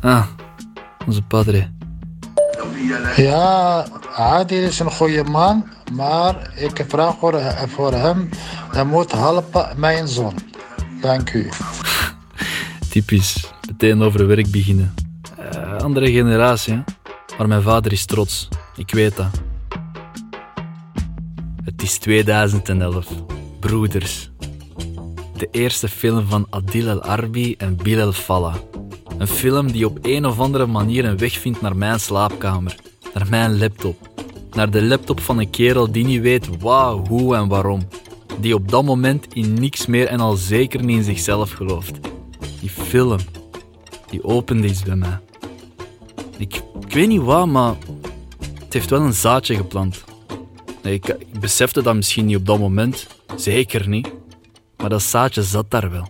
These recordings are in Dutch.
Ah, onze padre. Ja, Adil is een goede man, maar ik vraag voor, voor hem, hij moet helpen mijn zoon. Dank u. Typisch. Meteen over werk beginnen. Eh, andere generatie, hè? Maar mijn vader is trots. Ik weet dat. Het is 2011. Broeders. De eerste film van Adil El Arbi en Bilal Fallah. Een film die op een of andere manier een weg vindt naar mijn slaapkamer. Naar mijn laptop. Naar de laptop van een kerel die niet weet waar, hoe en waarom. Die op dat moment in niks meer en al zeker niet in zichzelf gelooft. Die film, die opende iets bij mij. Ik, ik weet niet wat, maar het heeft wel een zaadje geplant. Ik besefte dat misschien niet op dat moment, zeker niet. Maar dat zaadje zat daar wel.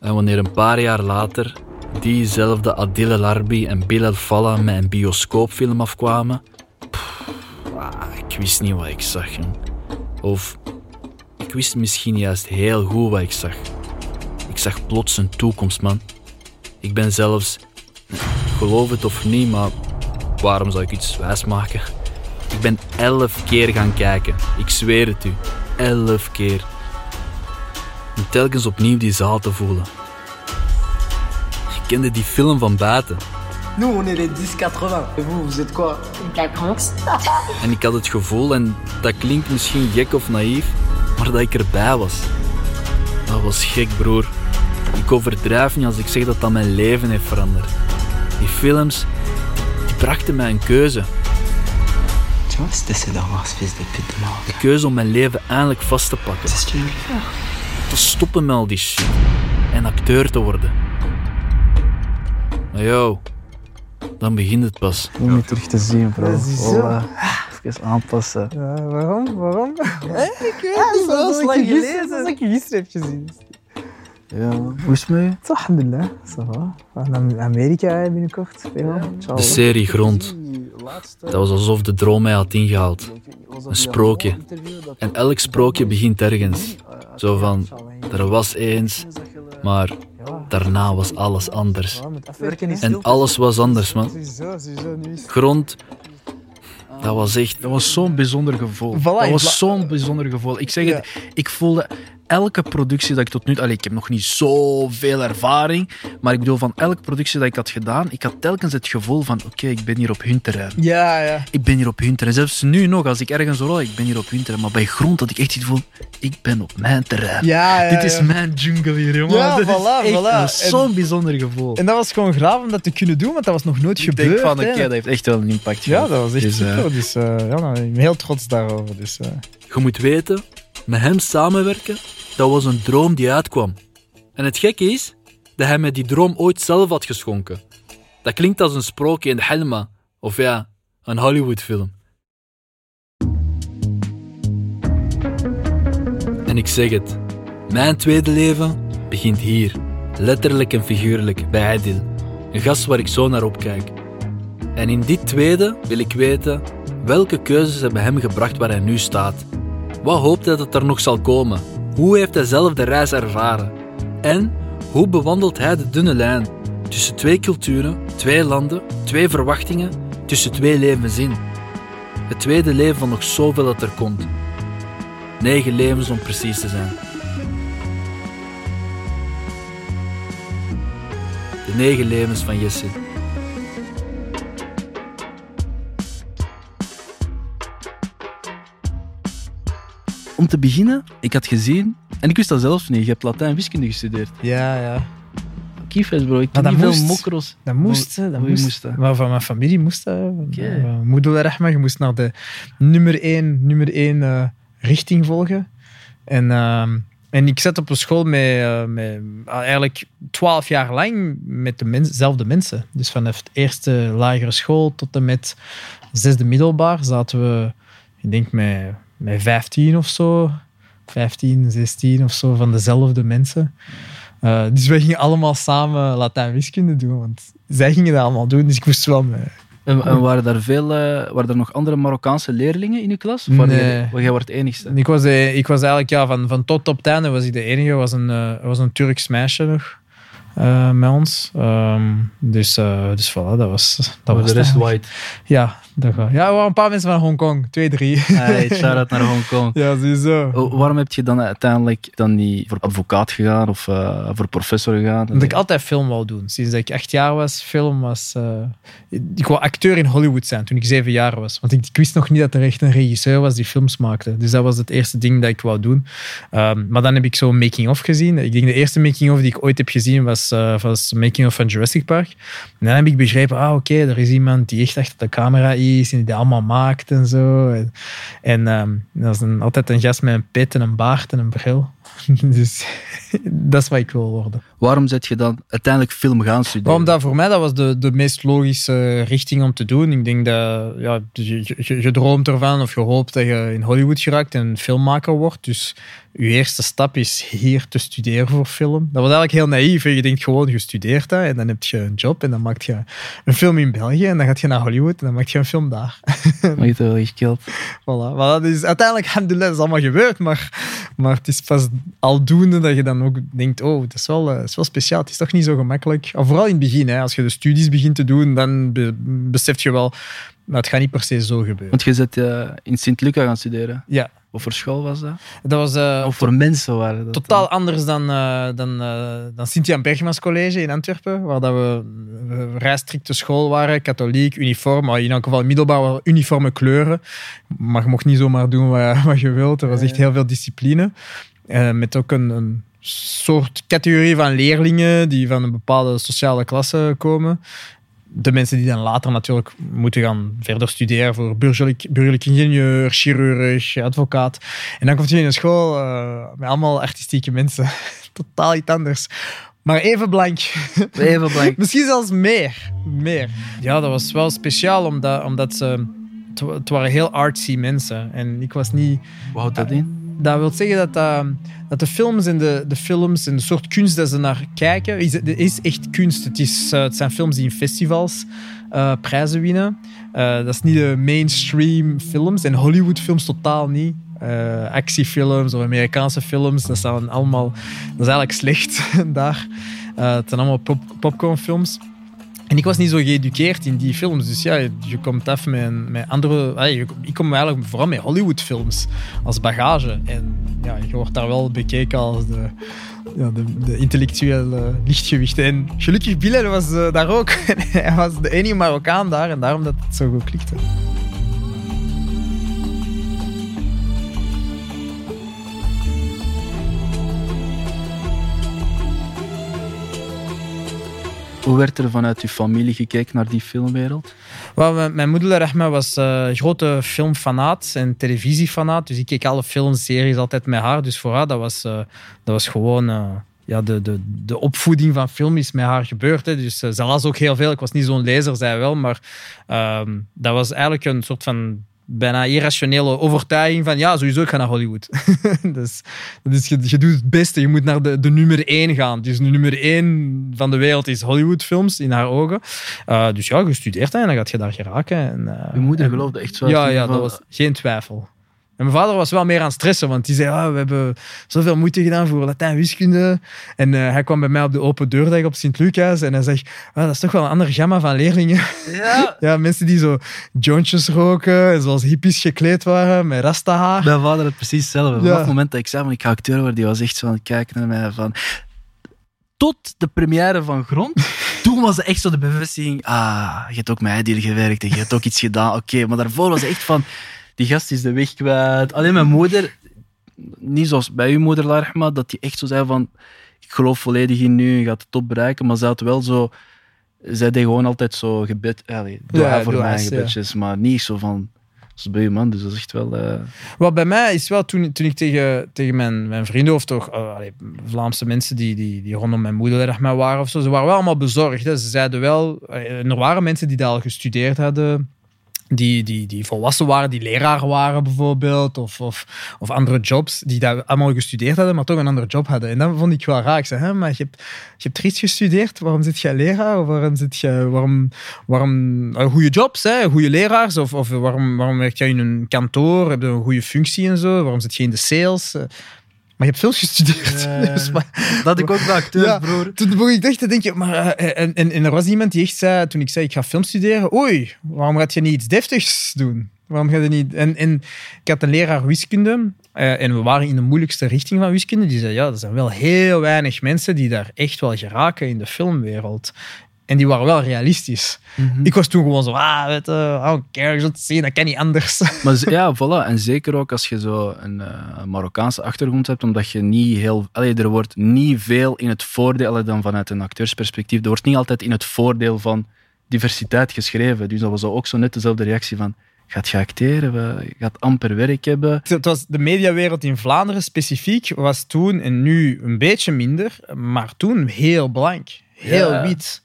En wanneer een paar jaar later diezelfde Adil El Arbi en Bilal Fallah met een bioscoopfilm afkwamen, ah, ik wist niet wat ik zag. Of ik wist misschien juist heel goed wat ik zag. Ik zag plots een toekomst, man. Ik ben zelfs, geloof het of niet, maar waarom zou ik iets wijsmaken? Ik ben elf keer gaan kijken. Ik zweer het u. Elf keer. Telkens opnieuw die zaal te voelen. Ik kende die film van buiten. Nous, on est les 10-80. Et vous, vous êtes quoi De la Bronx. En ik had het gevoel, en dat klinkt misschien gek of naïef, maar dat ik erbij was. Dat was gek, broer. Ik overdrijf niet als ik zeg dat dat mijn leven heeft veranderd. Die films, die brachten mij een keuze. De keuze om mijn leven eindelijk vast te pakken. Te stoppen met al die shit. En acteur te worden. Maar yo, dan begint het pas. Om je terug te zien, bro. Dat is zo. Voilà. Even aanpassen. Ja, waarom? Waarom? ik weet niet, dat is dat lang ik gisteren- geleden. dat ik gisteren heb gezien. Ja, man. Hoe is het je? Zo, alhamdulillah. Ça va. We gaan naar Amerika binnenkort. Ja, De serie Grond. Dat was alsof de droom mij had ingehaald. Een sprookje. En elk sprookje begint ergens. Zo van, er was eens, maar daarna was alles anders. En alles was anders, man. Grond, dat was echt... Dat was zo'n bijzonder gevoel. Voilà, dat was zo'n bijzonder gevoel. Ik zeg het, ik voelde elke productie dat ik tot nu toe... Ik heb nog niet zoveel ervaring, maar ik bedoel, van elke productie dat ik had gedaan, ik had telkens het gevoel van, oké, ik ben hier op hun terrein. Ja, ja. Ik ben hier op hun terrein. Zelfs nu nog, als ik ergens rol, ik ben hier op hun terrein. Maar bij grond had ik echt het gevoel, ik ben op mijn terrein. Ja, ja, Dit is ja. mijn jungle hier, jongen. Ja, dat voilà, zo'n bijzonder gevoel. En dat was gewoon graaf om dat te kunnen doen, want dat was nog nooit ik gebeurd. denk van, oké, dat heeft echt wel een impact Ja, gehad. dat was echt Dus, eh, super. Dus eh, ja, nou, ik ben heel trots daarover. Dus, eh. Je moet weten, met hem samenwerken, dat was een droom die uitkwam. En het gekke is, dat hij me die droom ooit zelf had geschonken. Dat klinkt als een sprookje in de Helma, of ja, een Hollywoodfilm. En ik zeg het, mijn tweede leven begint hier, letterlijk en figuurlijk, bij Adil. Een gast waar ik zo naar opkijk. En in dit tweede wil ik weten welke keuzes hebben hem gebracht waar hij nu staat. Wat hoopt hij dat er nog zal komen? Hoe heeft hij zelf de reis ervaren? En hoe bewandelt hij de dunne lijn tussen twee culturen, twee landen, twee verwachtingen, tussen twee levens in? Het tweede leven van nog zoveel dat er komt. Negen levens om precies te zijn. De negen levens van Jesse. Om te beginnen, ik had gezien, en ik wist dat zelf niet, je hebt Latijn wiskunde gestudeerd. Ja, ja. Kiefes, bro. Ik ken dat niet veel mokros. Dat moest, dat moest. moest dat? Maar van mijn familie moest dat. Uh, Moedel Rahma, je moest naar de nummer één, nummer één eh, richting volgen. En, ehm, en ik zat op een school met, eh, met ah, eigenlijk twaalf jaar lang met dezelfde mensen. Dus vanaf de eerste lagere school tot en met zesde middelbaar zaten we, ik denk met, met 15 of zo. 15, 16 of zo van dezelfde mensen. Uh, dus wij gingen allemaal samen Latijn wiskunde doen, want zij gingen dat allemaal doen, dus ik moest wel mee. En, en waren er veel, eh, waren er nog andere Marokkaanse leerlingen in je klas? Of Nee. jij, jij wordt de enigste? Ik was, de, ik was eigenlijk ja, van, van tot op het einde was ik de enige. was een, eh, was een Turks meisje nog. Eh, met ons. Ehm, dus, eh, dus voilà, dat was, dat Maar was de rest white. Ja, dat gaat. Ja, waren een paar mensen van Hongkong. Twee, drie. Hey, shout-out naar Hongkong. ja, sowieso. Oh, Waarom heb je dan uiteindelijk dan niet voor advocaat gegaan of eh, voor professor gegaan? Dat ik altijd film wou doen. Sinds dat ik acht jaar was, film was... ik wou acteur in Hollywood zijn toen ik zeven jaar was. Want ik, ik wist nog niet dat er echt een regisseur was die films maakte. Dus dat was het eerste ding dat ik wou doen. Ehm, maar dan heb ik zo'n making-of gezien. Ik denk de eerste making-of die ik ooit heb gezien was, eh was making-of van Jurassic Park. En dan heb ik begrepen, ah oké, er is iemand die echt achter de camera is en die dat allemaal maakt en zo. En, en ehm, dat is een, altijd een gast met een pet en een baard en een bril. dus dat is wat ik wil worden. Waarom zet je dan uiteindelijk film gaan studeren? Omdat voor mij dat was de, de meest logische richting om te doen. Ik denk dat ja, je, je, je droomt ervan of je hoopt dat je in Hollywood geraakt en filmmaker wordt. Dus je eerste stap is hier te studeren voor film. Dat was eigenlijk heel naïef. Je denkt gewoon, je studeert dat en dan heb je een job en dan maak je een film in België en dan gaat je naar Hollywood en dan maak je een film daar. Maar je hebt wel gekild. Voilà. Maar dat is uiteindelijk, alhamdulillah, dat is allemaal gebeurd. Maar, maar het is pas aldoende dat je dan ook denkt, oh, dat is wel, eh, dat is wel speciaal. Het is toch niet zo gemakkelijk. Vooral in het begin, hè, als je de studies begint te doen, dan be- besef je wel, dat het gaat niet per se zo gebeuren. Want je zit eh, in Sint-Luca gaan studeren. Ja, Wat voor school was dat? dat was eh, Of voor mensen waren dat? totaal anders dan, eh dan, dan Sint-Jan Bergmans College in Antwerpen, waar dat we vrij strikte school waren, katholiek, uniform, maar in elk geval middelbaar uniforme kleuren. Maar je mocht niet zomaar doen wat, wat je wilt. Er was echt heel veel discipline. Met ook een, een soort categorie van leerlingen die van een bepaalde sociale klasse komen. De mensen die dan later natuurlijk moeten gaan verder studeren voor burgerlijk, burgerlijk ingenieur, chirurg, advocaat. En dan kom je in een school eh, met allemaal artistieke mensen. Totaal iets anders. Maar even blank. Even blank. Misschien zelfs meer. meer. Ja, dat was wel speciaal, omdat, omdat ze... Het, wa- het waren heel artsy mensen. En ik was niet... Wat houdt dat in? Dat wil zeggen dat, dat, dat de films en de, de films en de soort kunst dat ze naar kijken, is, is echt kunst. Het, is, eh, het zijn films die in festivals eh, prijzen winnen. Eh, dat is niet de mainstream films en Hollywood-films totaal niet. Eh, actiefilms of Amerikaanse films, dat, zijn allemaal, dat is eigenlijk slecht daar. Eh, het zijn allemaal pop, popcornfilms. En ik was niet zo geëduceerd in die films. Dus ja, je komt af met, met andere... Ik kom eigenlijk vooral met Hollywood-films als bagage. En ja, je wordt daar wel bekeken als de, ja, de, de intellectuele lichtgewicht. En gelukkig Bilal was eh, daar ook. Hij was de enige Marokkaan daar en daarom dat het zo goed klikte. Hoe werd er vanuit je familie gekeken naar die filmwereld? Wel, mijn, moeder Rahma was eh, een grote filmfanaat en televisiefanaat. Dus ik keek alle filmseries altijd met haar. Dus voor haar, dat was, eh, dat was gewoon... eh, ja, de, de, de opvoeding van film is met haar gebeurd. Hè. Dus eh, ze las ook heel veel. Ik was niet zo'n lezer, zij wel. Maar ehm, dat was eigenlijk een soort van bijna irrationele overtuiging van ja, sowieso, ik ga naar Hollywood. dus je, je doet het beste. Je moet naar de, de nummer één gaan. Dus de nummer één van de wereld is Hollywoodfilms in haar ogen. Uh, dus ja, dat en dan gaat je daar geraken. En, uh, Je moeder en, geloofde echt zo. Ja, ja, dat was geen twijfel. En mijn vader was wel meer aan het stressen, want die zei, ah, we hebben zoveel moeite gedaan voor Latijn wiskunde. En uh, hij kwam bij mij op de open deurdag op Sint-Lucas en hij zegt, ah, dat is toch wel een ander gamma van leerlingen. Ja. ja, mensen die zo jointjes roken en zoals hippies gekleed waren met rastahaar. Mijn vader had precies hetzelfde. Ja. het moment dat ik zei ik ga acteur worden, die was echt zo aan het kijken naar mij van... Tot de première van Grond, toen was het echt zo de bevestiging, ah, je hebt ook met Heidir gewerkt en je hebt ook iets gedaan, oké. Okay. Maar daarvoor was het echt van die gast is de weg kwijt. Alleen mijn moeder, niet zoals bij uw moeder, Larma, dat die echt zo zei van, ik geloof volledig in nu, je gaat de top bereiken, maar ze had wel zo, zij deed gewoon altijd zo gebed, allez, doe ja, voor mij gebedjes, ja. maar niet zo van, zoals bij uw man, dus dat is echt wel... Uh... Wat bij mij is wel, toen, toen ik tegen, tegen mijn, mijn vrienden, of toch uh, allee, Vlaamse mensen die, die, die rondom mijn moeder erg waren of zo, ze waren wel allemaal bezorgd. Hè. Ze zeiden wel, uh, er waren mensen die daar al gestudeerd hadden, die, die, die volwassen waren, die leraar waren bijvoorbeeld, of, of, of andere jobs, die daar allemaal gestudeerd hadden, maar toch een andere job hadden. En dat vond ik wel raar. Hè, maar je hebt, je hebt iets gestudeerd, waarom zit jij leraar? Waarom zit je, waarom, waarom goede jobs, hè, goede leraars? Of, of waarom, waarom werk jij in een kantoor? Heb je een goede functie en zo? Waarom zit je in de sales? Je hebt films gestudeerd. Dus, maar- Dat ik ook bij acteurs, Ja. broer. toen begon ik echt te denken, maar, eh, en, en, en er was iemand die echt zei, toen ik zei ik ga film studeren, oei, waarom gaat je niet iets deftigs doen? Waarom ga je niet... En, en ik had een leraar wiskunde eh, en we waren in de moeilijkste richting van wiskunde. Die zei, ja, er zijn wel heel weinig mensen die daar echt wel geraken in de filmwereld. En die waren wel realistisch. Ik was toen gewoon zo, ah, weet je, I don't care, ik zal het zien, dat kan niet anders. Maar ja, voilà. En zeker ook als je zo een eh, Marokkaanse achtergrond hebt, omdat je niet heel... Allee, er wordt niet veel in het voordeel, dan vanuit een acteursperspectief, er wordt niet altijd in het voordeel van diversiteit geschreven. Dus dat was ook zo net dezelfde reactie van, gaat je acteren? We- gaat amper werk hebben. Het was de mediawereld in Vlaanderen specifiek was toen en nu een beetje minder, maar toen heel blank, heel Ja. wit.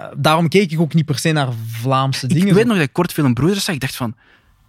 Eh, daarom keek ik ook niet per se naar Vlaamse dingen. Ik weet nog dat ik kort film Broeders zag, ik dacht van...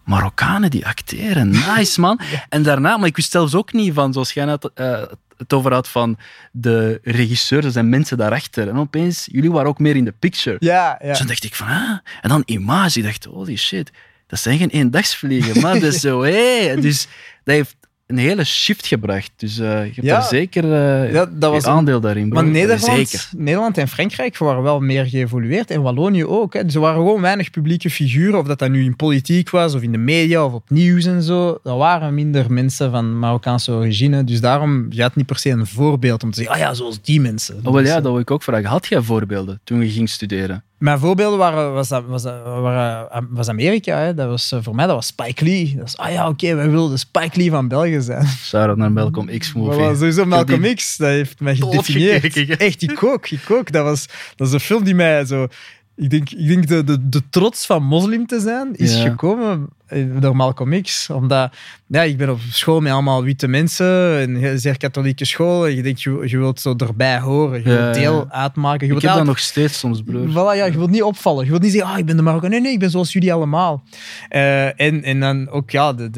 Marokkanen die acteren, nice man. En daarna, maar ik wist zelfs ook niet van, zoals jij net eh, het over had, van de regisseurs en mensen daarachter. En opeens, jullie waren ook meer in de picture. Ja, ja. Dus dan dacht ik van, ah. En dan Image, ik dacht, holy shit, dat zijn geen eendagsvliegen, maar dat is zo, hé. Dus dat heeft een hele shift gebracht. Dus eh, je hebt Ja. daar zeker eh Ja, dat was een- aandeel daarin. Maar Nederland, Zeker. Nederland en Frankrijk waren wel meer geëvolueerd. En Wallonië ook. Hè. Dus er waren gewoon weinig publieke figuren. Of dat dat nu in politiek was, of in de media, of op nieuws en zo. Er waren minder mensen van Marokkaanse origine. Dus daarom, je had niet per se een voorbeeld om te zeggen, ah ja, zoals die mensen. Oh, wel Dus, ja, eh, dat wil ik ook vragen. Had jij voorbeelden toen je ging studeren? Mijn voorbeelden waren, was, dat- was, dat- waren, was Amerika. Hè. Dat was, eh, voor mij dat was Spike Lee. Dat was, ah ja, oké, wij wilden Spike Lee van België zijn. Shout-out naar Malcolm X-movie. Voilà, sowieso Malcolm X, dat heeft mij gedefinieerd. gekeken? Echt, ik ook, ik ook. Dat, was, dat is een film die mij zo... Ik denk, ik denk de, de, de trots van moslim te zijn is Ja. gekomen eh, door Malcolm X. Omdat ja, ik ben op school met allemaal witte mensen, een zeer katholieke school. En je denkt, je, je wilt zo erbij horen, je Ja, wilt deel ja. uitmaken. Je Ik heb dat nog steeds soms, broer. Voilà, ja, je wilt niet opvallen. Je wilt niet zeggen, ah, ik ben de Marokkaan. Nee, nee, ik ben zoals jullie allemaal. Eh, en, en dan ook, ja, de,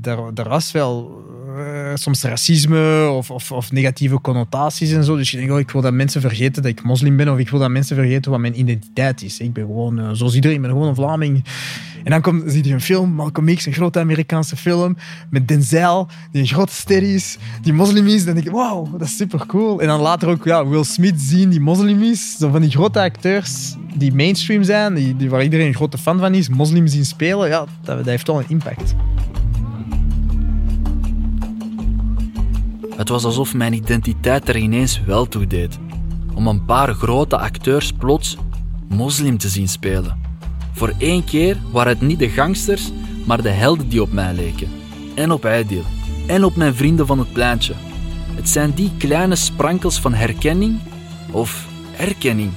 de, was wel eh, soms racisme of, of, of negatieve connotaties en zo. Dus je denkt, oh, ik wil dat mensen vergeten dat ik moslim ben of ik wil dat mensen vergeten wat mijn identiteit is. Ik ben gewoon, eh, zoals iedereen, ik ben gewoon een Vlaming. En dan komt, zie je een film, Malcolm X, een grote Amerikaanse film, met Denzel, die een grote ster is, die moslim is. Dan denk ik, wow, dat is super cool. En dan later ook ja, Will Smith zien, die moslim is. Zo van die grote acteurs die mainstream zijn, die, waar iedereen een grote fan van is, moslim zien spelen, ja, dat, dat heeft wel een impact. Het was alsof mijn identiteit er ineens wel toe deed. Om een paar grote acteurs plots moslim te zien spelen. Voor één keer waren het niet de gangsters, maar de helden die op mij leken. En op Aidil. En op mijn vrienden van het pleintje. Het zijn die kleine sprankels van herkenning of erkenning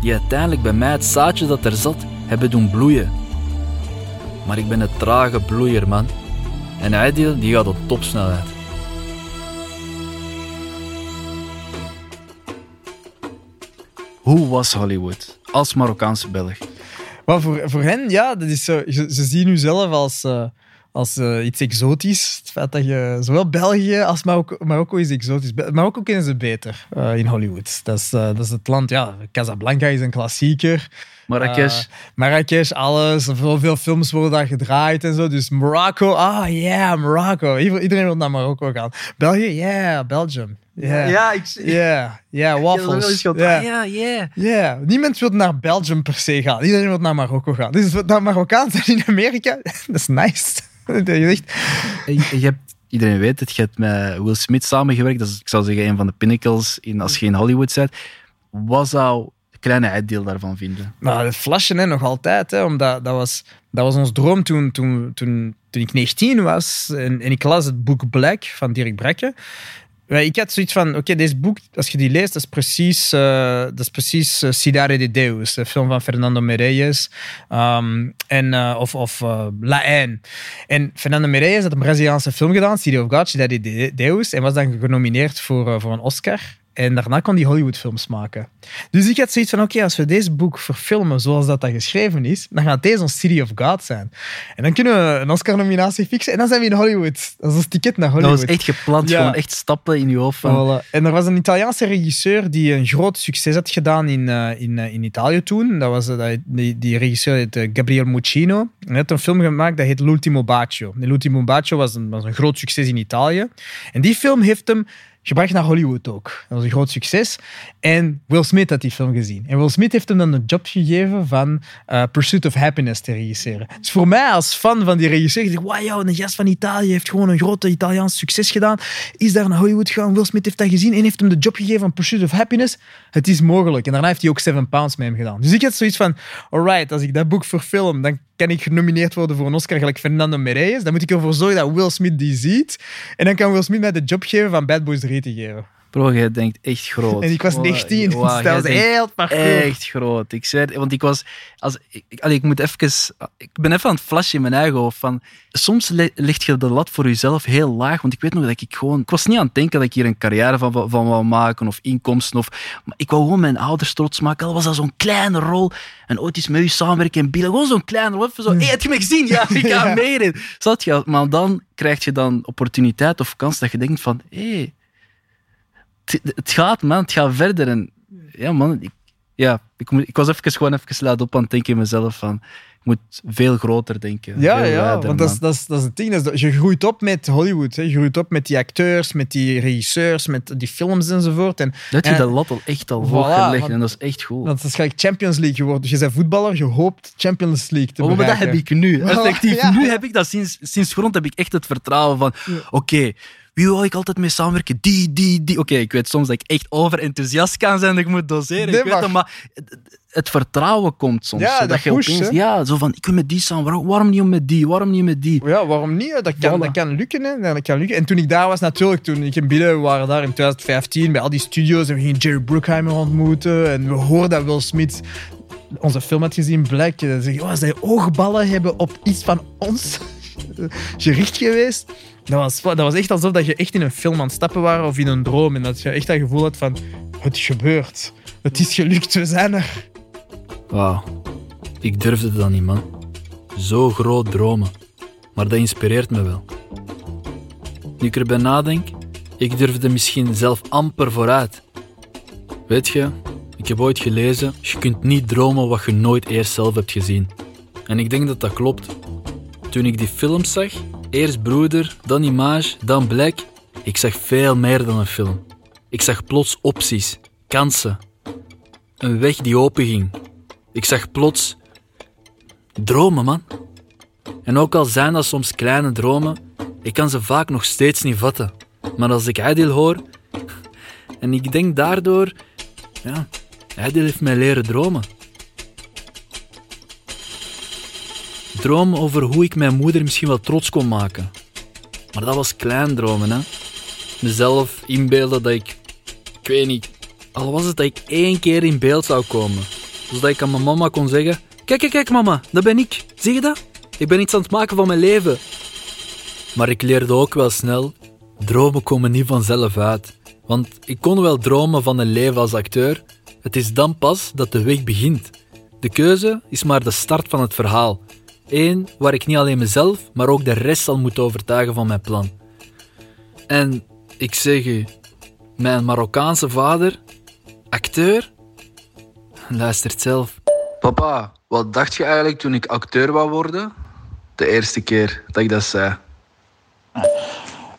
die uiteindelijk bij mij het zaadje dat er zat hebben doen bloeien. Maar ik ben een trage bloeier, man. En Aidil die gaat op topsnelheid. Hoe was Hollywood als Marokkaanse Belg? Maar voor, voor hen, ja, dat is zo, ze, ze zien u zelf als, eh, als eh, iets exotisch. Het feit dat je zowel België als Marokko, Marokko is exotisch. Marokko kennen ze beter eh, in Hollywood. Dat is, dat is het land, ja, Casablanca is een klassieker. Marrakesh. Marrakesh, alles. Veel, veel films worden daar gedraaid en zo. Dus Marokko, ah ja, Marokko. Ieder- Iedereen wil naar Marokko gaan. België, ja, Belgium. Ja, ik ja, ja, waffles. Ja. ja, ja. Ja, niemand wil naar Belgium per se gaan. Iedereen wil naar Marokko gaan. Dus dat Marokkaan zijn in Amerika, dat is nice. Dat je zegt, Je, je hebt, iedereen weet het, je hebt met Will Smith samengewerkt. Dat is, ik zou zeggen, een van de pinnacles in, als je in Hollywood bent. Wat zou de kleine uitdeel daarvan vinden? nou, dat flashen hè, nog altijd. Hè, omdat dat was, dat was ons droom toen, toen, toen, toen ik 19 was. En, en ik las het boek Black van Dirk Brekke. Ik had zoiets van, oké, deze boek, als je die leest, dat is precies, eh dat is precies eh, Cidade de Deus, de film van Fernando Meirelles. Ehm, en, eh, of of La Haine. En Fernando Meirelles had een Braziliaanse film gedaan, City of God, Cidade de Deus, en was dan genomineerd voor, voor een Oscar. En daarna kon hij Hollywoodfilms maken. Dus ik had zoiets van, oké, als we deze boek verfilmen zoals dat, dat geschreven is, dan gaat deze ons City of God zijn. En dan kunnen we een Oscar-nominatie fixen en dan zijn we in Hollywood. Dat is ons ticket naar Dat Hollywood. was echt gepland, Ja. gewoon echt stappen in je hoofd. Van, Voilà. En er was een Italiaanse regisseur die een groot succes had gedaan in, eh, in, eh, in Italië toen. Dat was, dat, die, die regisseur heet Gabriel Muccino. Hij had een film gemaakt dat heet L'Ultimo Bacio. En L'Ultimo Bacio was een, was een groot succes in Italië. En die film heeft hem gebracht naar Hollywood ook. Dat was een groot succes. En Will Smith had die film gezien. En Will Smith heeft hem dan de job gegeven van eh, Pursuit of Happiness te regisseren. Dus voor mij als fan van die regisseur, ik wauw, een gast van Italië heeft gewoon een grote Italiaans succes gedaan. Is daar naar Hollywood gegaan. Will Smith heeft dat gezien en heeft hem de job gegeven van Pursuit of Happiness. Het is mogelijk. En daarna heeft hij ook Seven Pounds met hem gedaan. Dus ik had zoiets van, alright, als ik dat boek verfilm, dan kan ik genomineerd worden voor een Oscar gelijk Fernando Mereyes. Dan moet ik ervoor zorgen dat Will Smith die ziet. En dan kan Will Smith mij de job geven van Bad Boys 3 te geven. Bro, jij denkt echt groot. En ik was Wow, 19, dus wow, dat was heel parcours. Echt groot. Ik zweer, want ik was. Als, ik, ik- allee, ik moet even. Ik ben even aan het flashen in mijn eigen hoofd. Van, soms leg je de lat voor jezelf heel laag. Want ik weet nog dat ik gewoon. Ik was niet aan het denken dat ik hier een carrière van, van, van wou maken of inkomsten. Of, maar ik wou gewoon mijn ouders trots maken. Al was dat zo'n kleine rol. En ooit is met u samenwerken in Bielen. Gewoon zo'n kleine rol. Even zo. Hé, heb je me gezien? Ja, ik ga Ja. meedoen. Zat je? Maar dan krijg je dan opportuniteit of kans dat je denkt van. Hé, het, het gaat, man. Het gaat verder. En ja, man. Ik, ja, ik, moet, ik was even gewoon even laat op aan het denken in mezelf van... Ik moet veel groter denken. Ja, ja, want dat is, dat, is, dat is het ding. Dat is dat- je groeit op met Hollywood. Hè. Je groeit op met die acteurs, met die regisseurs, met die films enzovoort. En Dat je de lat al echt al Voilà, hoog gelegd en dat is echt goed. dat is gelijk Champions League geworden. Je bent voetballer, je hoopt Champions League te Oh, maar dat bereiken. heb ik nu. Effectief, ja. nu heb ik dat sinds, sinds grond heb ik echt het vertrouwen van, oké, wie wil ik altijd mee samenwerken? Die, die, die. Oké, ik weet soms dat ik echt overenthousiast kan zijn, dat ik moet doseren. Nee, ik weet maar- het, maar het, vertrouwen komt soms. Ja, dat je pusht, opeens, hè. ja, zo van, ik wil met die samen, waarom, niet met die, waarom niet met die? Ja, waarom niet? Dat kan, Voilà. dat kan lukken. Hè? Dat kan lukken. En toen ik daar was, natuurlijk, toen ik in Bielen, we waren daar in 2015 bij al die studio's en we gingen Jerry Bruckheimer ontmoeten en we hoorden dat Will Smith onze film had gezien, Black. Zeg je, oh, die oogballen hebben op iets van ons gericht geweest. Dat was, dat was echt alsof dat je echt in een film aan het stappen waren of in een droom. En dat je echt dat gevoel had van, het gebeurt. Het is gelukt, we zijn er. Wauw. Ik durfde dat niet, man. Zo groot dromen. Maar dat inspireert me wel. Nu ik erbij nadenk, ik durfde misschien zelf amper vooruit. Weet je, ik heb ooit gelezen, je kunt niet dromen wat je nooit eerst zelf hebt gezien. En ik denk dat dat klopt. Toen ik die films zag, eerst Broeder, dan Image, dan Black, ik zag veel meer dan een film. Ik zag plots opties, kansen, een weg die openging. Ik zag plots dromen, man. En ook al zijn dat soms kleine dromen, ik kan ze vaak nog steeds niet vatten. Maar als ik Adil hoor, en ik denk daardoor, ja, Adil heeft mij leren dromen. Dromen over hoe ik mijn moeder misschien wel trots kon maken. Maar dat was klein dromen, hè. Mezelf inbeelden dat ik, ik weet niet, al was het dat ik één keer in beeld zou komen. Zodat ik aan mijn mama kon zeggen: Kijk, kijk, kijk, mama, dat ben ik. Zie je dat? Ik ben iets aan het maken van mijn leven. Maar ik leerde ook wel snel: dromen komen niet vanzelf uit. Want ik kon wel dromen van een leven als acteur. Het is dan pas dat de weg begint. De keuze is maar de start van het verhaal. Eén waar ik niet alleen mezelf, maar ook de rest zal moeten overtuigen van mijn plan. En ik zeg u, mijn Marokkaanse vader, acteur, luistert zelf. Papa, wat dacht je eigenlijk toen ik acteur wou worden? De eerste keer dat ik dat zei.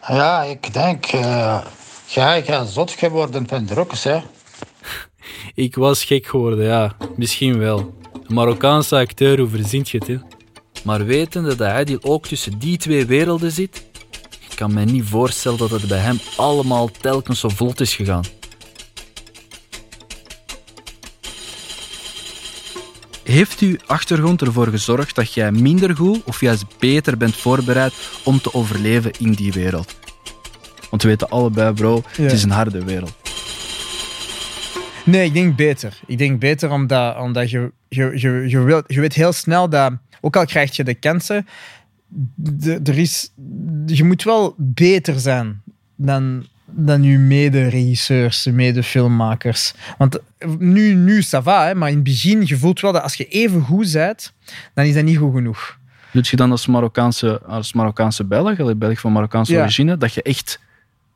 Ja, ik denk, eh jij gaat zot geworden van drugs, hè. Ik was gek geworden, ja, misschien wel. Een Marokkaanse acteur, hoe verzint je het, hè? Maar wetende dat hij die ook tussen die twee werelden zit, ik kan me niet voorstellen dat het bij hem allemaal telkens zo vlot is gegaan. Heeft uw achtergrond ervoor gezorgd dat jij minder goed of juist beter bent voorbereid om te overleven in die wereld? Want we weten allebei, bro, Ja. het is een harde wereld. Nee, ik denk beter. Ik denk beter omdat, omdat je, je, je, je, wilt, je weet heel snel dat, ook al krijg je de kansen, de, er is, je moet wel beter zijn dan, dan uw mede-regisseurs, mede-filmmakers. Want nu, nu ça va, hè, maar in het begin, je voelt wel dat als je even goed bent, dan is dat niet goed genoeg. Doet je dan als Marokkaanse, als Marokkaanse Belg, Belg van Marokkaanse Ja. origine, dat je echt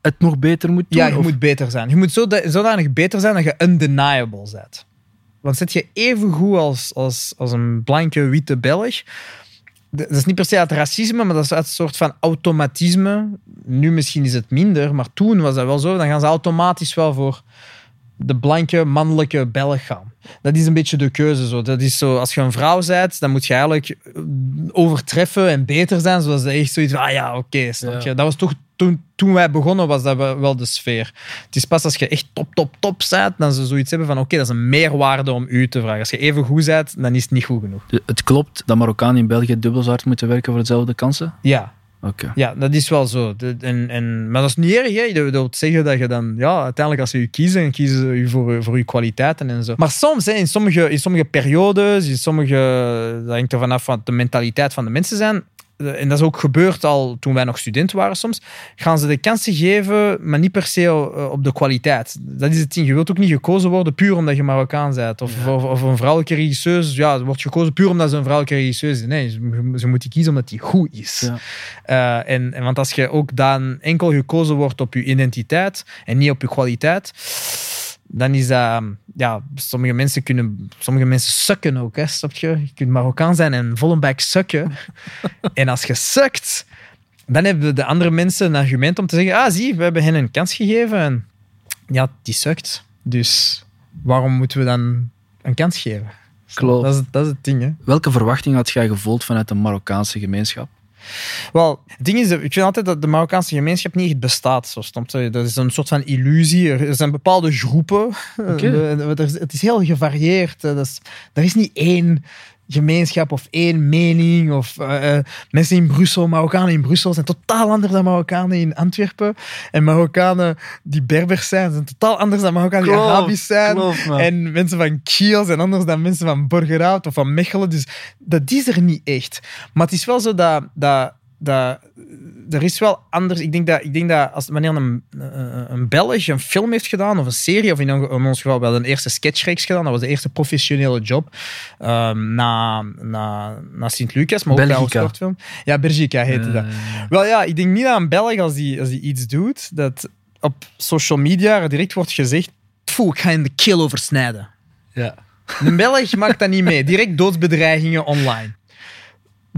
het nog beter moet doen? Ja, je of- moet beter zijn. Je moet zoda- zodanig beter zijn dat je undeniable bent. Want zit je even goed als, als, als een blanke, witte Belg... Dat is niet per se uit racisme, maar dat is uit een soort van automatisme. Nu misschien is het minder, maar toen was dat wel zo. Dan gaan ze automatisch wel voor de blanke, mannelijke Belg gaan. Dat is een beetje de keuze. Zo. Dat is zo, als je een vrouw bent, dan moet je eigenlijk eh, overtreffen en beter zijn. Zoals ze echt zoiets van, ah ja, oké, snap Ja. je. Dat was toch, toen, toen wij begonnen, was dat wel de sfeer. Het is pas als je echt top, top, top bent, dan ze zoiets hebben van, oké, dat is een meerwaarde om u te vragen. Als je even goed bent, dan is het niet goed genoeg. Het klopt dat Marokkanen in België dubbel zo hard moeten werken voor dezelfde kansen? Ja, Oké. Ja, dat is wel zo. En, en, maar dat is niet erg. Hè. Dat wil zeggen dat je dan, ja, uiteindelijk als ze je kiezen, kiezen ze je voor, voor je kwaliteiten en zo. Maar soms, hè, in, sommige, in sommige periodes, in sommige, dat hangt er vanaf wat de mentaliteit van de mensen zijn. Eh, En dat is ook gebeurd al toen wij nog student waren soms. Gaan ze de kansen geven, maar niet per se eh, op de kwaliteit. Dat is het ding. Je wilt ook niet gekozen worden puur omdat je Marokkaan bent. Of, of, of een vrouwelijke regisseuse. Ja, wordt gekozen puur omdat ze een vrouwelijke regisseuse is. Nee, ze, ze moet je kiezen omdat die goed is. Ja. Eh, en, en want als je ook dan enkel gekozen wordt op je identiteit en niet op je kwaliteit, dan is dat... Ja, sommige mensen kunnen... Sommige mensen sukken ook, hè, snap je? Je kunt Marokkaan zijn en vol een sukken. en als je sukt, dan hebben de andere mensen een argument om te zeggen ah, zie, we hebben hen een kans gegeven en ja, die sukt. Dus waarom moeten we dan een kans geven? Klopt. Dat is, dat is het ding, hè. Welke verwachting had jij gevoeld vanuit de Marokkaanse gemeenschap? Wel, het ding is, ik vind altijd dat de Marokkaanse gemeenschap niet echt bestaat. Zo, je? Dat is een soort van illusie. Er zijn bepaalde groepen. Eh, Het is heel gevarieerd. Eh, Dat is, er is niet één gemeenschap of één mening. Of eh, eh, mensen in Brussel, Marokkanen in Brussel zijn totaal anders dan Marokkanen in Antwerpen. En Marokkanen die Berbers zijn, zijn totaal anders dan Marokkanen die Klopt, Arabisch zijn. klopt. En mensen van Kiel zijn anders dan mensen van Borgerhout of van Mechelen. Dus dat is er niet echt. Maar het is wel zo dat, dat, dat er is wel anders. Ik denk dat, ik denk dat als, wanneer een, een een Belg een film heeft gedaan, of een serie, of in, on- in ons geval wel een eerste sketchreeks gedaan, dat was de eerste professionele job ehm, na, na, na Sint-Lucas, maar ook bij ons Belgica. kortfilm. Ja, Belgica heette dat. Wel ja, ik denk niet dat een Belg, als die, als die iets doet, dat op social media direct wordt gezegd "Pfoe, ik ga in de kill oversnijden. Ja. Een Belg maakt dat niet mee. Direct doodsbedreigingen online.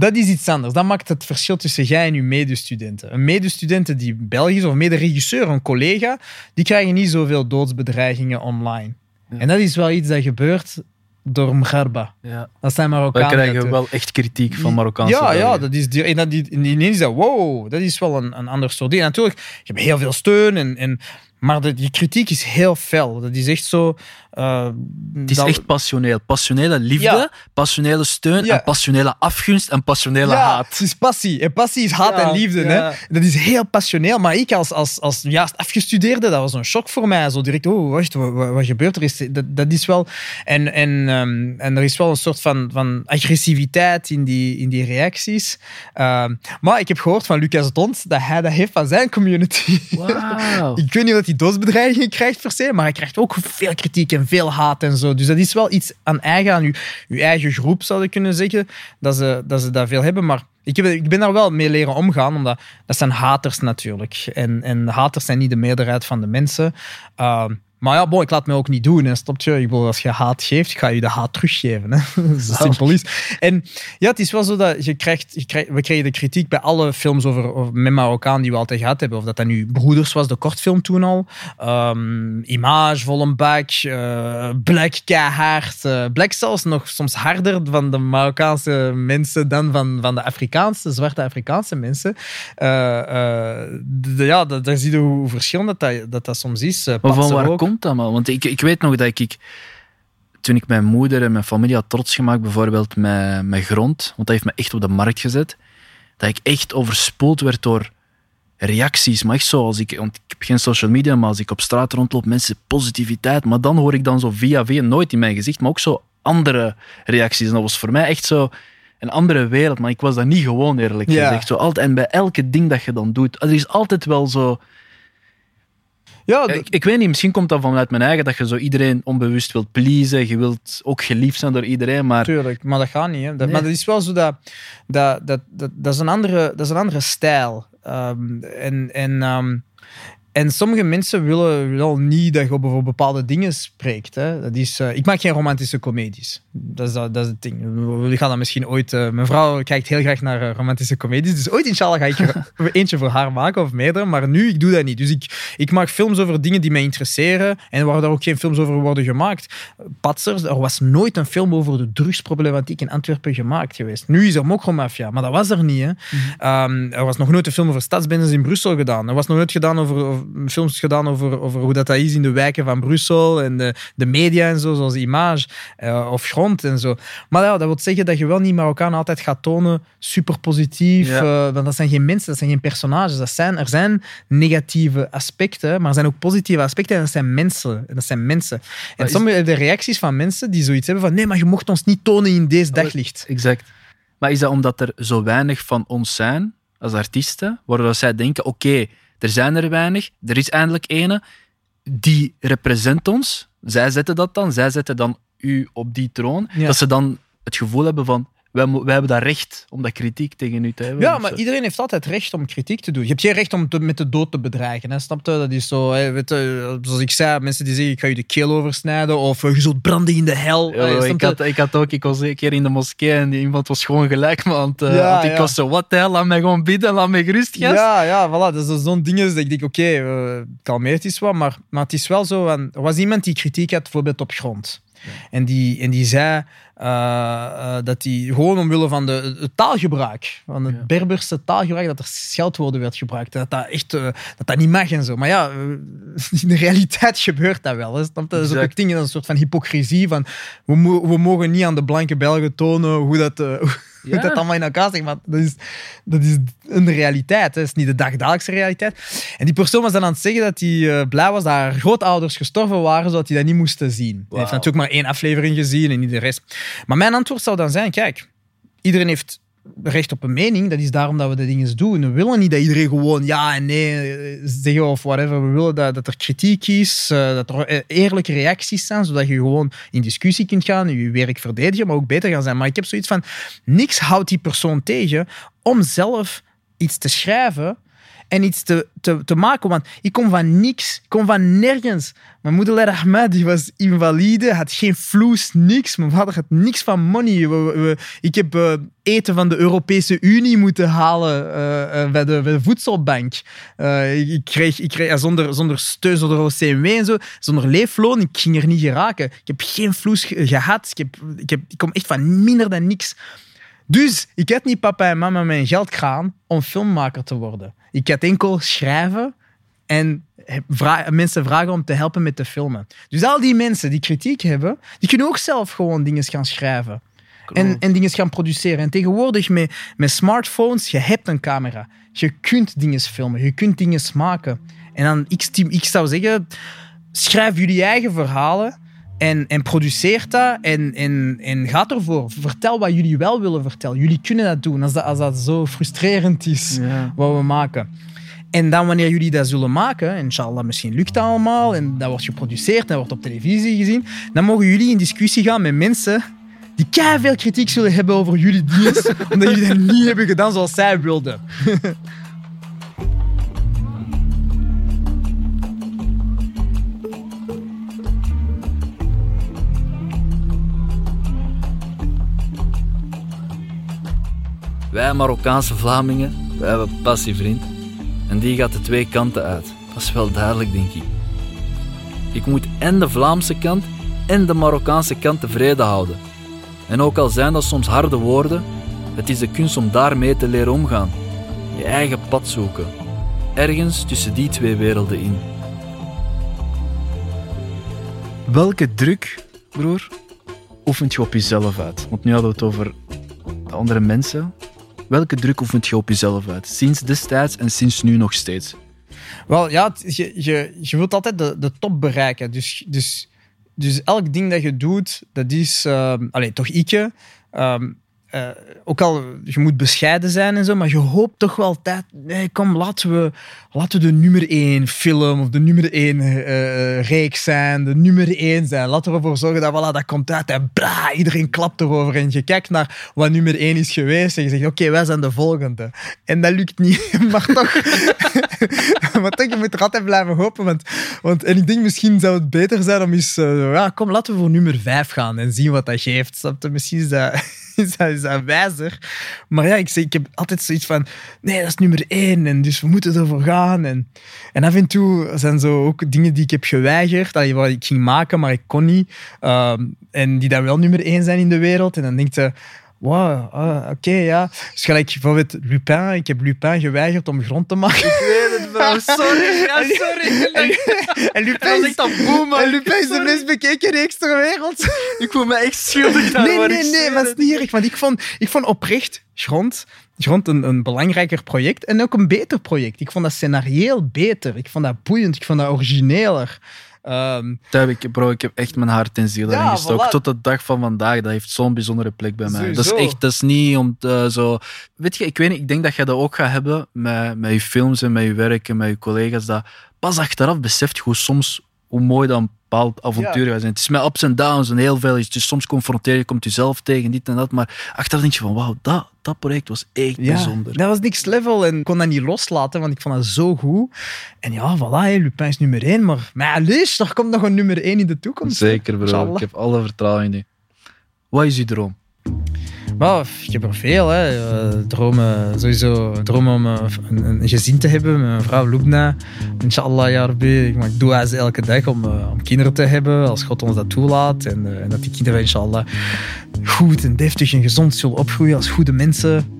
Dat is iets anders. Dat maakt het verschil tussen jij en je medestudenten. Een medestudent die Belgisch is, of mederegisseur, een collega, die krijgen niet zoveel doodsbedreigingen online. En dat is wel iets dat gebeurt door Mgharba. Ja. Dat zijn We Marokkanen. krijgen dat- wel echt kritiek van Marokkaanse ja, ja, dat is, die- en dat, die, en ineens dat, wow, dat is wel een, een ander soort ding. Natuurlijk, je hebt heel veel steun, en, en, maar de, die kritiek is heel fel. Dat is echt zo... eh, Het is dat- echt passioneel. Passionele liefde, Ja. passionele steun, Ja. en passionele afgunst en passionele ja, haat. het is passie. En passie is haat Ja, en liefde. ja. Hè? Dat is heel passioneel. Maar ik als, als, als juist afgestudeerde, dat was een shock voor mij. Zo direct, oh, wacht, wat, wat, wat gebeurt er? Is, dat, dat is wel... En, en, ehm, en er is wel een soort van, van agressiviteit in die, in die reacties. Ehm, maar ik heb gehoord van Lucas Dont dat hij dat heeft van zijn community. Wauw. Ik weet niet dat hij doodsbedreigingen krijgt per se, maar hij krijgt ook veel kritiek en veel haat en zo. Dus dat is wel iets aan eigen, aan uw, eigen groep, zou ik kunnen zeggen, dat ze dat, ze dat veel hebben. Maar ik, heb, ik ben daar wel mee leren omgaan, omdat dat zijn haters natuurlijk. En, en haters zijn niet de meerderheid van de mensen. Ehm, maar ja, ik laat me ook niet doen. Hè. Stop je? Ik bedoel, als je haat geeft, ga je de haat teruggeven. Hè. Zo simpel is. En ja, het is wel zo dat je krijgt, je krijgt, we kregen de kritiek bij alle films over, over met Marokkaan die we altijd gehad hebben. Of dat dat nu Broeders was, de kortfilm toen al. Ehm, Image, vol een bak. eh, Black, keihard. eh, Black zelfs nog soms harder van de Marokkaanse mensen dan van, van de Afrikaanse, zwarte Afrikaanse mensen. Eh, de- ja, da- daar zie je hoe verschillend dat dat, dat, dat soms is. Maar van waar ook. Komt dat, man? Want ik, ik weet nog dat ik, ik... Toen ik mijn moeder en mijn familie had trots gemaakt, bijvoorbeeld met, met grond, want dat heeft me echt op de markt gezet, dat ik echt overspoeld werd door reacties. Maar echt zo, als ik, want ik heb geen social media, maar als ik op straat rondloop, mensen positiviteit. Maar dan hoor ik dan zo via via, nooit in mijn gezicht, maar ook zo andere reacties. En dat was voor mij echt zo een andere wereld, maar ik was dat niet gewoon, eerlijk Ja. gezegd. Zo altijd, en bij elke ding dat je dan doet, er is altijd wel zo Ja, Ja, ik, ik weet niet, misschien komt dat vanuit mijn eigen, dat je zo iedereen onbewust wilt pleasen. Je wilt ook geliefd zijn door iedereen, maar Tuurlijk, maar dat gaat niet. Hè. Dat, Nee. Maar dat is wel zo dat... Dat, dat, dat, dat, is, een andere, dat is een andere stijl. Ehm, en, en, ehm, en sommige mensen willen wel niet dat je over bepaalde dingen spreekt. Hè. Dat is, eh, ik maak geen romantische comedies. Dat is, dat, dat is het ding. We- gaan dat misschien ooit... eh, mijn vrouw kijkt heel graag naar eh, romantische comedies. Dus ooit, inshallah, ga ik er eentje voor haar maken of meerdere. Maar nu, ik doe dat niet. Dus ik, ik maak films over dingen die mij interesseren. En waar daar ook geen films over worden gemaakt. Patsers, er was nooit een film over de drugsproblematiek in Antwerpen gemaakt geweest. Nu is er Mokromafia, maar dat was er niet. Hè. Ehm, er was nog nooit een film over stadsbendes in Brussel gedaan. Er was nog nooit gedaan over, over- films gedaan over, over hoe dat, dat is in de wijken van Brussel en de, de media en zo, zoals Image eh, of Grond en zo. Maar ja, dat wil zeggen dat je wel niet Marokkaan altijd gaat tonen super positief. Ja. eh, want dat zijn geen mensen, dat zijn geen personages. Dat zijn, er zijn negatieve aspecten, maar er zijn ook positieve aspecten en dat zijn mensen. En dat zijn mensen. En is- sommige de reacties van mensen die zoiets hebben van nee, maar je mocht ons niet tonen in deze Oh, daglicht. exact. Maar is dat omdat er zo weinig van ons zijn als artiesten, waardoor zij denken: oké, er zijn er weinig, er is eindelijk ene die represent ons. Zij zetten dat dan, zij zetten dan u op die troon. Ja. Dat ze dan het gevoel hebben van: wij, hebben dat recht om dat kritiek tegen u te hebben. Ja, maar zo. iedereen heeft altijd recht om kritiek te doen. Je hebt geen recht om te- met de dood te bedreigen. Hè? Snap je? Dat is zo, hè, weet je, zoals ik zei, mensen die zeggen ik ga je de keel oversnijden of eh, je zult branden in de hel. Hè, ik, had, ik had ook, ik was een keer in de moskee en die iemand was gewoon gelijk het... eh, Ja, want ik ja. was zo, wat hel, laat mij gewoon bidden, laat mij gerust, gast. Ja, ja, voilà. Dat is zo'n ding dat ik denk, oké, eh, kalmeert is wat, maar, maar het is wel zo. er was iemand die kritiek had, bijvoorbeeld op grond. En, die, en die zei eh, eh, dat hij gewoon omwille van de, het taalgebruik, van het Ja. Berberse taalgebruik, dat er scheldwoorden werd gebruikt. Dat dat echt eh, dat dat niet mag en zo. Maar ja, in de realiteit gebeurt dat wel. Hè. Dat is ook een ding, soort van hypocrisie. Van, we, mo- we mogen niet aan de blanke Belgen tonen hoe dat, hoe Ja. dat allemaal in elkaar zit. Maar dat is, dat is een realiteit. hè. Dat is niet de dagdagelijkse realiteit. En die persoon was dan aan het zeggen dat hij eh, blij was dat haar grootouders gestorven waren, zodat hij dat niet moesten zien. Hij heeft natuurlijk maar één aflevering gezien en niet de rest. Maar mijn antwoord zou dan zijn, kijk, iedereen heeft recht op een mening. Dat is daarom dat we de dingen doen. We willen niet dat iedereen gewoon ja en nee eh, zeggen of whatever. We willen dat, dat er kritiek is, eh, dat er eh, eerlijke reacties zijn, zodat je gewoon in discussie kunt gaan, je werk verdedigen, maar ook beter gaan zijn. Maar ik heb zoiets van, niks houdt die persoon tegen om zelf iets te schrijven en iets te, te, te maken. Want ik kom van niks. Ik kom van nergens. Mijn moeder Leida Ahmed die was invalide, had geen vloes, niks. Mijn vader had niks van money. Ik heb eh, eten van de Europese Unie moeten halen eh, eh, bij, de, bij de voedselbank. Ik, kreeg, ik kreeg zonder, zonder steun, zonder OCMW en zo, zonder leefloon, ik ging er niet geraken. Ik heb geen vloes ge- gehad. Ik, heb, ik, heb, ik kom echt van minder dan niks. Dus ik had niet papa en mama mijn geld kraan om filmmaker te worden. Ik had enkel schrijven en vra- mensen vragen om te helpen met te filmen. Dus al die mensen die kritiek hebben, die kunnen ook zelf gewoon dingen gaan schrijven. En, en dingen gaan produceren. En tegenwoordig met, met smartphones, je hebt een camera. Je kunt dingen filmen, je kunt dingen maken. En dan, ik zou zeggen, schrijf jullie eigen verhalen en, en produceer dat en, en, en ga ervoor. Vertel wat jullie wel willen vertellen. Jullie kunnen dat doen als dat, als dat zo frustrerend is Ja. wat we maken. En dan wanneer jullie dat zullen maken, inshallah misschien lukt dat allemaal en dat wordt geproduceerd en dat wordt op televisie gezien, dan mogen jullie in discussie gaan met mensen die veel kritiek zullen hebben over jullie dienst, omdat jullie dat niet hebben gedaan zoals zij wilden. Wij Marokkaanse Vlamingen, wij hebben passie, vriend. En die gaat de twee kanten uit. Dat is wel duidelijk, denk ik. Ik moet en de Vlaamse kant en de Marokkaanse kant tevreden houden. En ook al zijn dat soms harde woorden, het is de kunst om daarmee te leren omgaan. Je eigen pad zoeken. Ergens tussen die twee werelden in. Welke druk, broer, oefent je op jezelf uit? Want nu hadden we het over de andere mensen. Welke druk oefent je op jezelf uit? Sinds destijds en sinds nu nog steeds. Wel, ja, je, je, je wilt altijd de, de top bereiken. Dus, dus, dus elk ding dat je doet, dat is... ehm allee, toch ikke. ehm, eh, ook al, je moet bescheiden zijn en zo, maar je hoopt toch wel altijd, nee, kom, laten we, laten we de nummer één film of de nummer één eh, reeks zijn, de nummer één zijn. Laten we ervoor zorgen dat voilà, dat komt uit en bla, iedereen klapt erover. En je kijkt naar wat nummer één is geweest en je zegt, oké, wij zijn de volgende. En dat lukt niet, maar toch, maar toch, je moet er altijd blijven hopen. Want, want, en ik denk, misschien zou het beter zijn om eens, eh, ja, kom, laten we voor nummer vijf gaan en zien wat dat geeft. Snap? Misschien is dat, is dat, is dat wijzer. Maar ja, ik, zeg, ik heb altijd zoiets van, nee, dat is nummer één en dus we moeten ervoor gaan. En, en af en toe zijn zo ook dingen die ik heb geweigerd, dat ik ging maken, maar ik kon niet. Ehm, en die dan wel nummer één zijn in de wereld. En dan denkt je, wow, ah, oké, ja. Dus gelijk bijvoorbeeld Lupin. Ik heb Lupin geweigerd om grond te maken. Ik weet bro. Sorry. Ja, sorry. En, Lupin Dat is dat boom, man. en Lupin is de meest bekeken reeks ter wereld. Ik voel me echt schuldig Nee, nee, nee, maar het. is niet erg. Want ik vond, ik vond oprecht Grond, grond een, een belangrijker project en ook een beter project. Ik vond dat scenarioel beter. Ik vond dat boeiend. Ik vond dat origineler. Ehm, Dat heb ik, bro, ik heb echt mijn hart en ziel daarin Ja, gestoken. voilà. Tot de dag van vandaag. Dat heeft zo'n bijzondere plek bij mij. Dat is echt, dat is niet om te, zo... Weet je, ik weet niet, ik denk dat jij dat ook gaat hebben met, met je films en met je werk en met je collega's. Dat pas achteraf beseft hoe soms, hoe mooi dat een bepaald avontuur gaat zijn. Het is met ups en downs en heel veel. is. Dus soms confronteer je, komt jezelf tegen, dit en dat. Maar achteraf denk je van, wauw, dat, dat project was echt ja, bijzonder. dat was niks level en ik kon dat niet loslaten, want ik vond dat zo goed. En ja, voilà, hè, Lupin is nummer één. Maar, maar ja, lees, er komt nog een nummer één in de toekomst. Zeker, bro. Inshallah. Ik heb alle vertrouwen in u. Wat is uw droom? Maar ik heb er veel. Hè. Eh, dromen, sowieso dromen om eh, een, een gezin te hebben mijn vrouw Lubna. Inshallah, ja Rabbi. Ik, doe het elke dag om, eh, om kinderen te hebben, als God ons dat toelaat. En, en dat die kinderen inshallah goed en deftig en gezond zullen opgroeien als goede mensen.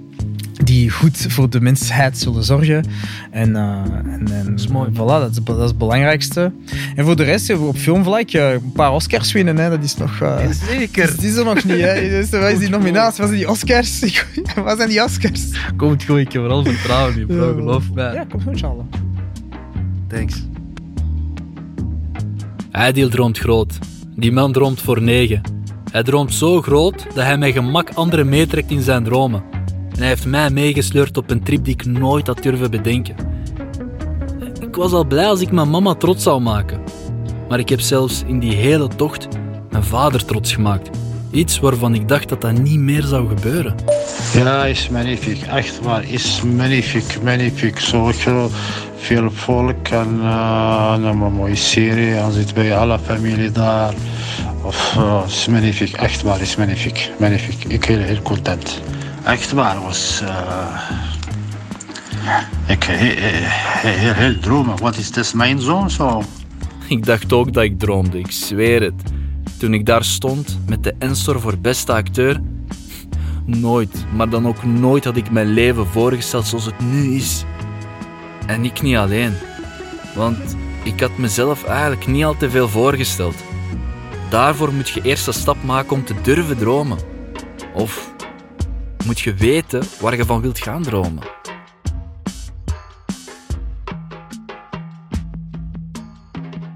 Die goed voor de mensheid zullen zorgen. En, eh, en, en Dat is mooi. Voilà, dat is, dat is het belangrijkste. En voor de rest, op filmvlak, eh, een paar Oscars winnen. Hè, dat is nog... eh, Zeker. het is er nog niet, hè. Dus, wat is die nominatie? Wat zijn die Oscars? Wat zijn die Oscars? Komt goed, ik heb er al vertrouwen in, bro. Geloof mij. Ja, kom goed, inshallah. Thanks. Aidil droomt groot. Die man droomt voor negen. Hij droomt zo groot dat hij met gemak anderen meetrekt in zijn dromen. Hij heeft mij meegesleurd op een trip die ik nooit had durven bedenken. Ik was al blij als ik mijn mama trots zou maken. Maar ik heb zelfs in die hele tocht mijn vader trots gemaakt. Iets waarvan ik dacht dat dat niet meer zou gebeuren. Ja, is magnifiek. Echt waar, is magnifiek, magnifiek. Zo veel, volk en uh, een mooie serie. Dan zit bij alle familie daar. Of, uh, is magnifiek, echt waar, is magnifiek. Magnifiek. Ik heel, heel content. Echt waar, was... Uh, ik heel, heel, dromen. Wat is dit, mijn zoon zo? Ik dacht ook dat ik droomde, ik zweer het. Toen ik daar stond met de Ensor voor beste acteur. Nooit, maar dan ook nooit had ik mijn leven voorgesteld zoals het nu is. En ik niet alleen. Want ik had mezelf eigenlijk niet al te veel voorgesteld. Daarvoor moet je eerst een stap maken om te durven dromen. Of moet je weten waar je van wilt gaan dromen.